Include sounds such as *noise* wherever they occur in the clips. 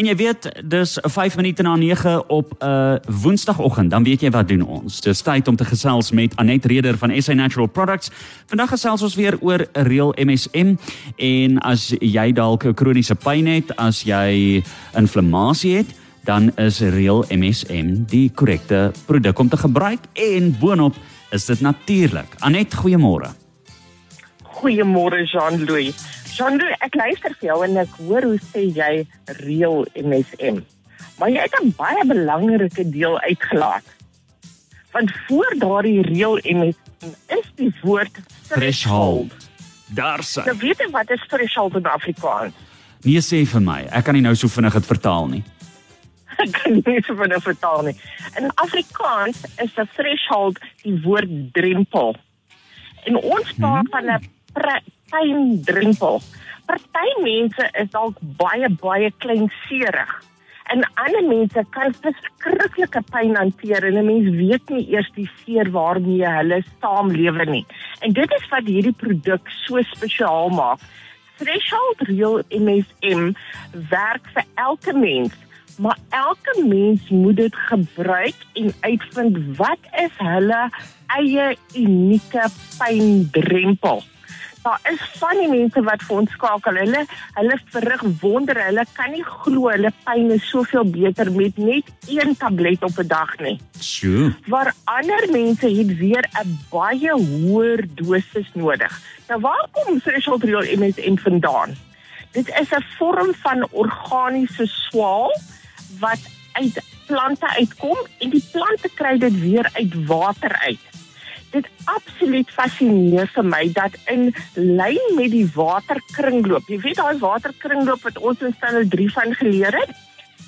En jy weet, dis 5 minute na 9 op 'n uh, Woensdagoggend, dan weet jy wat doen ons. Dis tyd om te gesels met Anet Reder van SA Natural Products. Vandag gesels ons weer oor reël MSM en as jy dalk 'n kroniese pyn het, as jy inflammasie het, dan is reël MSM die korrekte produk om te gebruik en boonop is dit natuurlik. Anet, goeiemôre. Goeiemôre Jean-Louis. Jean-Louis, ek luister vir jou en ek hoor hoe sê jy reël MSM. Maar jy het 'n baie belangrike deel uitgelaat. Want voor daardie reël MSM is die woord threshold. Daar sê. Nou weet jy wat is threshold in Afrikaans? Nee sê vir my, ek kan nie nou so vinnig dit vertaal nie. *laughs* Ek kan nie so vinnig vertaal nie. In Afrikaans is 'n threshold die woord drempel. En ons praat hmm. van 'n pyndrempel. Party mense is dalk baie baie kleinserig en ander mense kan verskriklike pyn hanteer en 'n mens weet nie eers die seer waarmee hulle saamlewe nie. En dit is wat hierdie produk so spesiaal maak. Threshold Real MSM werk vir elke mens, maar elke mens moet dit gebruik en uitvind wat is hulle eie unieke pyndrempel daar is van die mense wat vir ons skakel. Hulle hulle verrig wonder. Hulle kan nie glo hulle pyn is soveel beter met net een tablet op 'n dag nie. Sjoe. Waar ander mense het weer 'n baie hoër dosis nodig. Nou waar kom Threshold Real MSM vandaan? Dit is 'n vorm van organiese swaal wat uit plante uitkom en die plante kry dit weer uit water uit dit absoluut fascineer vir my dat in lyn met die waterkringloop. Jy weet daai waterkringloop wat ons in standaard 3 van geleer het.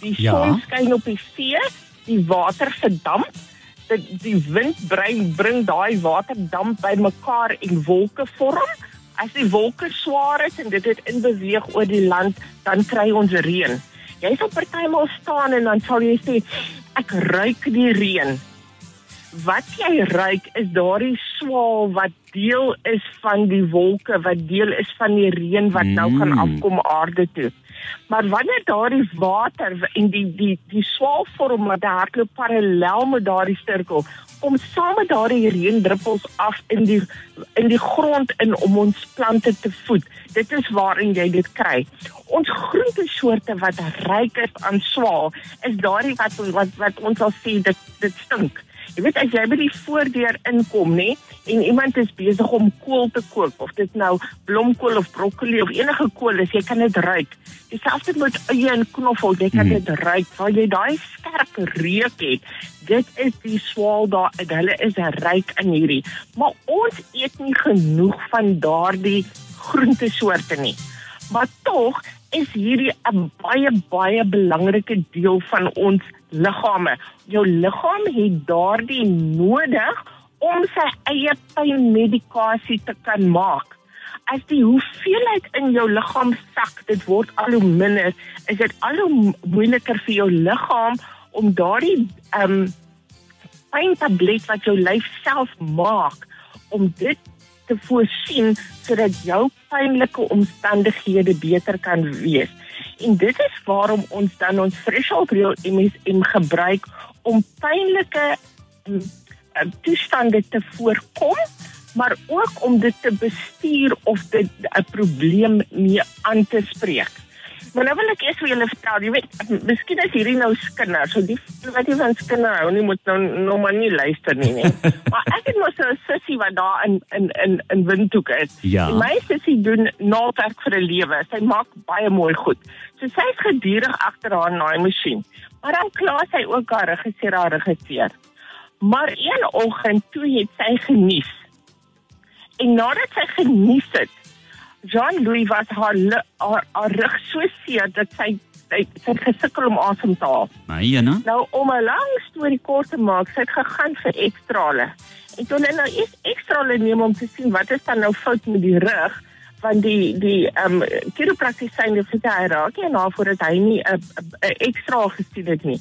Die ja. son skyn op die see, die water verdamp, dit die wind bring bring daai waterdamp bymekaar en wolke vorm. As die wolke swaar is en dit het in beweeg oor die land, dan kry ons reën. Jy sal partymal staan en dan sal jy sê ek ruik die reën wat jy ruik is daardie swaal wat deel is van die wolke wat deel is van die reën wat nou kan mm. afkom aarde toe. Maar wanneer daardie water en die die die swaal vorm wat hardloop parallel met daardie sirkel om saam met daardie reendruppels af in die in die grond in om ons plante te voed. Dit is waarin jy dit kry. Ons groente soorte wat ryk is aan swaal is daardie wat wat wat ons al sê dit dit stink. Jy weet as jy by die voordeur inkom, nê, en iemand is besig om kool te kook of dit nou blomkool of broccoli of enige kool is, jy kan dit ruik. Dieselfde met eie en knoffel, jy kan hmm. dit ruik. Waar jy daai skerp reuk het, dit is die swaal daar, hulle is ryk in hierdie. Maar ons eet nie genoeg van daardie groentesoorte nie. Maar tog is hierdie 'n baie baie belangrike deel van ons liggame. Jou liggaam het daardie nodig om sy eie pynmedikasie te kan maak. As die hoeveelheid in jou liggaam sak, dit word al hoe minder, is dit al hoe moeiliker vir jou liggaam om daardie ehm um, pyntablet wat jou lyf self maak om dit te voorsien sodat jou pynlike omstandighede beter kan wees. En dit is waarom ons dan ons threshold real MSM gebruik om pynlike um, toestande te voorkom maar ook om dit te bestuur of dit 'n probleem mee aan te spreek. Maar nou wil ek eers vir julle vertel, jy weet, miskien is hierdie nou skinder, so die wat jy van skinder hou, nie moet nou nog maar nie luister nie, nee. *laughs* maar ek het mos 'n sussie wat daar in in in in Windhoek is. Ja. My sussie doen naaldwerk vir 'n lewe. Sy maak baie mooi goed. So sy is gedurig agter haar naaimasjien. Maar dan kla sy ook haar regisseur haar regisseur. Maar een oggend toe het sy genies. En nadat sy genies het, Jean Louis was haar haar, haar rug so seer dat sy sy het gesukkel om asem te haal. Maar ja, nou? Nou om 'n lang storie kort te maak, sy het gegaan vir ekstrale. En toe hulle nou eers ekstrale neem om te sien wat is dan nou fout met die rug van die die ehm um, chiropraktisyn het gesê hy raak nie na voordat hy nie 'n ekstra gesien het nie.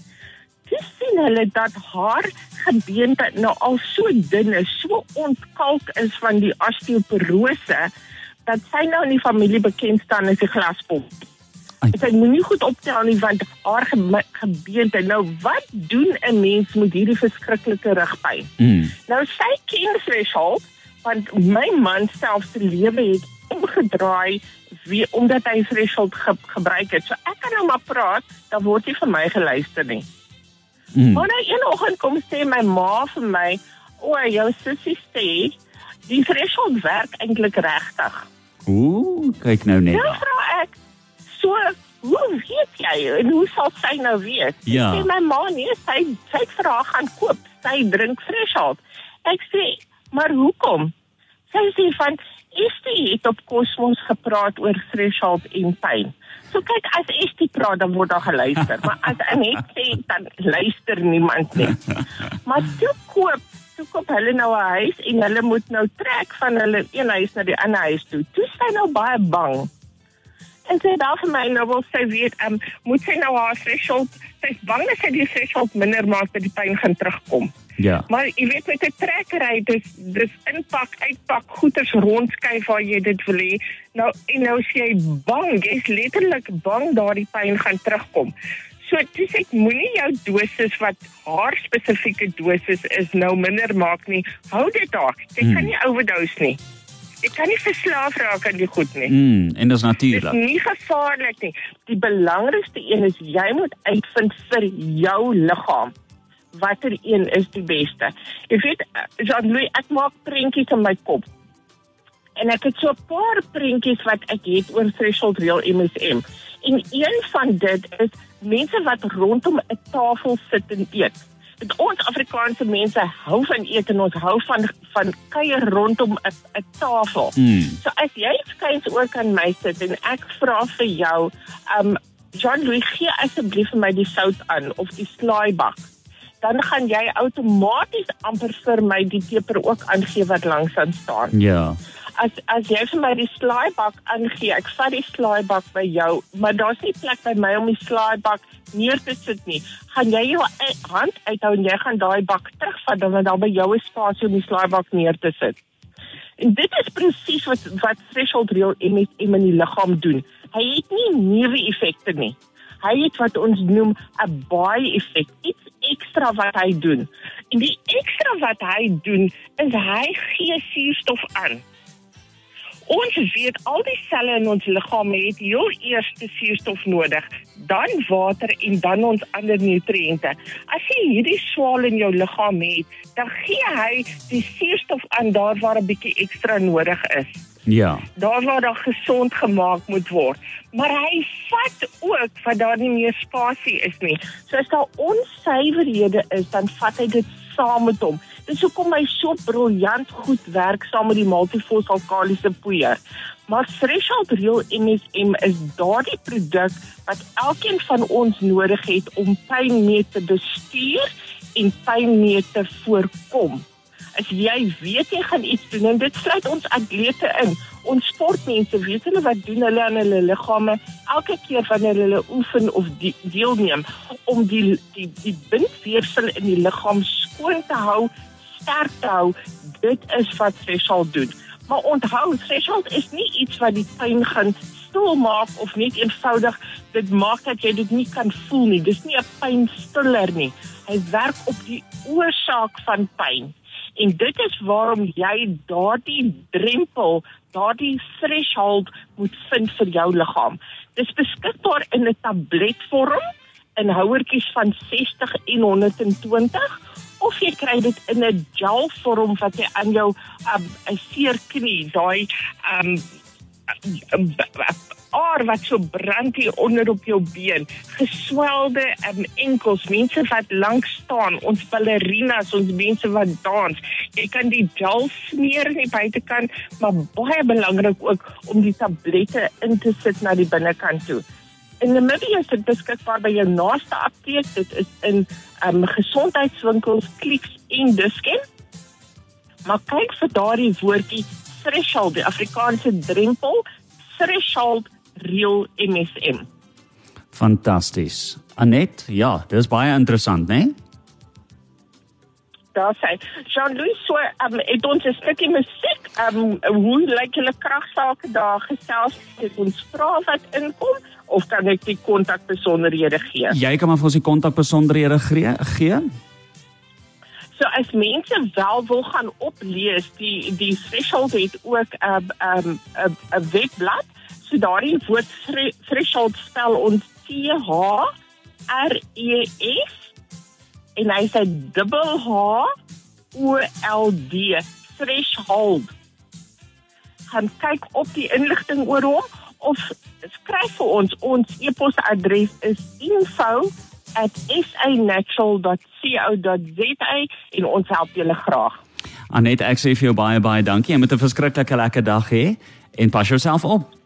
Dis sien hulle dat haar gebeente nou al so dun is, so ontkalk is van die osteoporose dat sy nou in die familie bekend staan as 'n glaspop. En sy moenie goed optel nie want haar ge gebeente. Nou wat doen 'n mens met hierdie verskriklike rugpyn? Mm. Nou sy ken threshold want my man self se lewe het omgedraai wie omdat hy threshold ge gebruik het. So ek kan nou maar praat, dan word nie vir my geluister nie. Mm. Maar nou een oggend kom sê my ma vir my, "O, jou sussie sê die threshold werk eintlik regtig." Ooh, kyk nou net. Nou vra ek, "So, hoe weet jy en hoe sal sy nou weet?" Ja. Sê my ma nee, sy sy het vir haar gaan koop. Sy drink threshold. Ek sê, "Maar hoekom?" Sy sê van Estie het op Cosmos gepraat oor threshold en pyn. So kyk, as Estie praat dan word daar geluister, maar as Anet sê dan luister niemand nie. *laughs* Maar toe koop, toe koop hulle nou 'n huis en hulle moet nou trek van hulle een huis na die ander huis toe. Toe sy nou baie bang. En sy daar vir my nou wil sy weet, um, moet sy nou haar threshold, sy's bang dat sy die threshold minder maak dat die pyn gaan terugkom. Ja. Maar jy weet met 'n trekkery dis dis inpak, uitpak, goeders rondskuif waar jy dit wil hê. Nou en nou is jy bang, jy's letterlik bang daardie pyn gaan terugkom. So dis ek moenie jou dosis wat haar spesifieke dosis is nou minder maak nie. Hou dit daar. Jy Hmm. kan nie overdose nie. Jy kan nie verslaaf raak aan die goed nie. Mm, en dis Dit is natuurlik. nie gevaarlik nie. Die belangrikste een is jy moet uitvind vir jou liggaam watter een is die beste. Jy weet, Jean-Louis, ek maak prentjies in my kop. En ek het so 'n paar prentjies wat ek het oor threshold real MSM. En een van dit is mense wat rondom 'n tafel sit en eet. Dit ons Afrikaanse mense hou van eet en ons hou van van kuier rondom 'n 'n tafel. Mm. So as jy skuins ook aan my sit en ek vra vir jou, um Jean-Louis gee asseblief vir my die sout aan of die slaaibak. Dan gaan jy outomaties amper vir my die peper ook aangee wat langs aan staan. Ja. As as jy vir my die slaaibak aangee, ek vat die slaaibak by jou, maar daar's nie plek by my om die slaaibak neer te sit nie. Gaan jy jou e- hand uithou en jy gaan daai bak terugvat dan daar by jou is spasie om die slaaibak neer te sit. En dit is presies wat wat threshold real MSM in die liggaam doen. Hy het nie neuwe effekte nie. Hy het wat ons noem 'n baie effek, iets ekstra wat hy doen. En die ekstra wat hy doen is hy gee suurstof aan. Ons weet al die selle in ons liggaam het heel eers suurstof nodig, dan water en dan ons ander nutriënte. As jy hierdie swaal in jou liggaam het, dan gee hy die suurstof aan daar waar 'n bietjie ekstra nodig is Ja. daar waar daar gesond gemaak moet word. Maar hy vat ook wat daar nie meer spasie is nie. So as daar onsuiverhede is, dan vat hy dit saam met hom. Dis hoekom hy so briljant goed werk saam met die multifosfalkaliese poeier. Maar Threshold Real MSM is daardie produk wat elkeen van ons nodig het om pyn mee te bestuur en pyn mee te voorkom as jy weet jy gaan iets doen en dit sluit ons atlete in. Ons sportmense weet hulle wat doen hulle aan hulle liggame elke keer wanneer hulle oefen of die, deelneem om die die die bindweefsel in die liggaam skoon te hou, sterk te hou. Dit is wat threshold doen. Maar onthou, threshold is nie iets wat die pyn gaan stil maak of net eenvoudig dit maak dat jy dit nie kan voel nie. Dis nie 'n pynstiller nie. Hy werk op die oorsaak van pyn. En dit is waarom jy daardie drempel, daardie threshold moet vind vir jou liggaam. Dis beskikbaar in 'n tabletvorm in houertjies van 60 en 120 of jy kry dit in 'n gelvorm wat jy aan jou um, 'n seer knie, daai um aar wat so brand hier onder op jou been, geswelde um, enkels, mense wat lank staan, ons ballerinas, ons mense wat dans. Jy kan die gel smeer aan die buitekant, maar baie belangrik ook om die tablette in te sit na die binnekant toe. In Namibia is dit beskikbaar by jou naaste apteek. Dit is in um, gesondheidswinkels, Clicks en Dischem. Maar kyk vir daardie woordjie threshold, die Afrikaanse drempel, threshold real MSM. Fantasties. Anet, ja, dis baie interessant, né? Nee? Daar sê Jean-Louis so um, het ons 'n stukkie musiek. Um, hoe lyk julle kragsaake daar gesels? Het ons vra wat inkom of kan ek die kontakbesonderhede gee? Jy kan maar vir ons die kontakbesonderhede gee. So as mense wel wil gaan oplees, die die threshold het ook 'n 'n 'n 'n webblad. So daardie woord threshold spel ons T H R E S en hy sê dubbel H O L D threshold. Gaan kyk op die inligting oor hom of skryf vir ons. Ons e-posadres is info@sanatural.co.za en ons help julle graag. Anet, ek sê vir jou baie baie dankie. Jy moet 'n verskriklike lekker dag hê en pas jouself op.